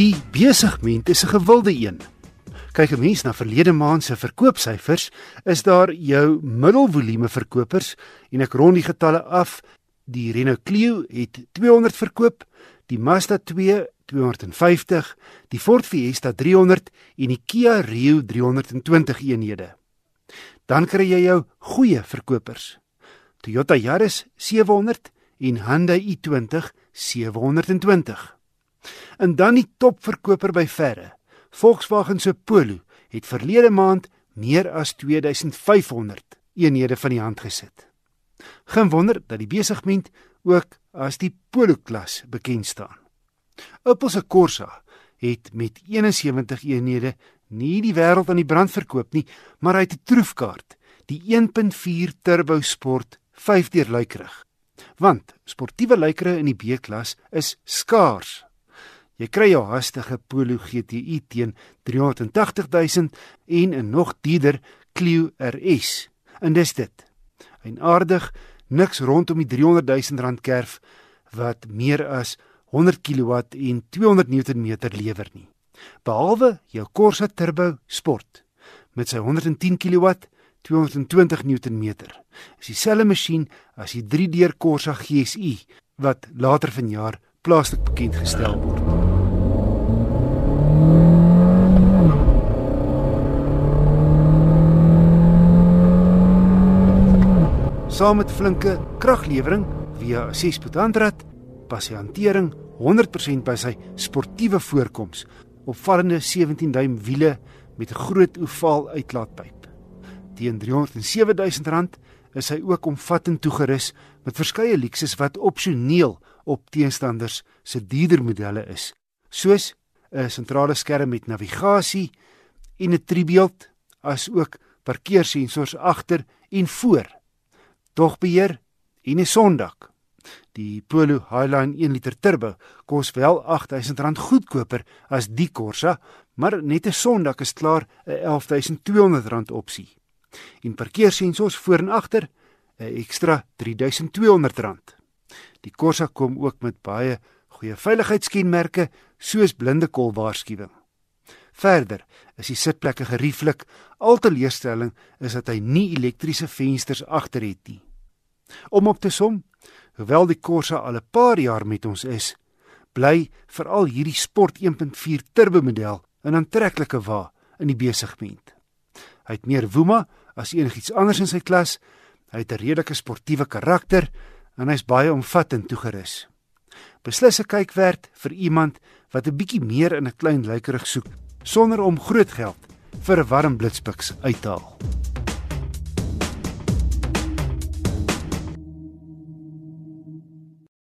Die besigment is 'n gewilde een. Kyk 'n mens na verlede maand se verkoopsyfers, is daar jou middelvolume verkopers en ek rond die getalle af. Die Renault Clio het 200 verkoop, die Mazda 2 250, die Ford Fiesta 300 en die Kia Rio 320 eenhede. Dan kry jy jou goeie verkopers. Toyota Yaris 700 en Hyundai i20 720. En dan die topverkoper by verre. Volkswagen se Polo het verlede maand meer as 2500 eenhede van die hand gesit. Geen wonder dat die besigment ook as die Polo klas bekend staan. Opel se Corsa het met 71 eenhede nie die wêreld aan die brand verkoop nie, maar hy het 'n troefkaart, die 1.4 turbo sport 5-deur luikerig. Want sportiewe luikere in die B-klas is skaars Jy kry jou hastige Polo GTI teen 380 000 en 'n nog dierder Clio RS. En dis dit. En aardig, niks rondom die 300 000 rand kerf wat meer as 100 kW en 200 Nm lewer nie. Behalwe jou Corsa Turbo Sport met sy 110 kW 220 Nm. Is dieselfde masjien as die 3-deur Corsa GSI wat later vanjaar plaaslik bekend gestel word. Saam met flinke kraglewering via 'n 6-spoed handrat, pas sy hantering 100% by sy sportiewe voorkoms, opvallende 17-duim wiele met 'n groot ovaal uitlaatpyp. Teen R307 000 is hy ook omvattend toegerus met verskeie luksus wat opsioneel op teenstanders se dierder modelle is, soos 'n sentrale skerm met navigasie en 'n tribeeld, asook parkeersensors agter en voor dogbeheer en 'n sondak. Die Polo Highline 1 liter turbo kos wel R8000 goedkoper as die Corsa, maar net 'n sondak is klaar 'n R11200 opsie. En parkeersensors voor en agter 'n ekstra R3200. Die Corsa kom ook met baie goeie veiligheidskenmerke soos blinde kol waarskuwing. Verder is die sitplekke gerieflik. Alteleerstelling is dat hy nie elektriese vensters agter het nie. Om op te som, hoewel die Corsa al 'n paar jaar met ons is, bly veral hierdie Sport 1.4 turbo model 'n aantreklike wa in die besigment. Hy het meer woema as enigiets anders in sy klas. Hy het 'n redelike sportiewe karakter en hy's baie omvattend toegerus. Beslis 'n kyk werd vir iemand wat 'n bietjie meer in 'n klein lykerig soek sonder om groot geld vir 'n warm blitspiks uit te haal.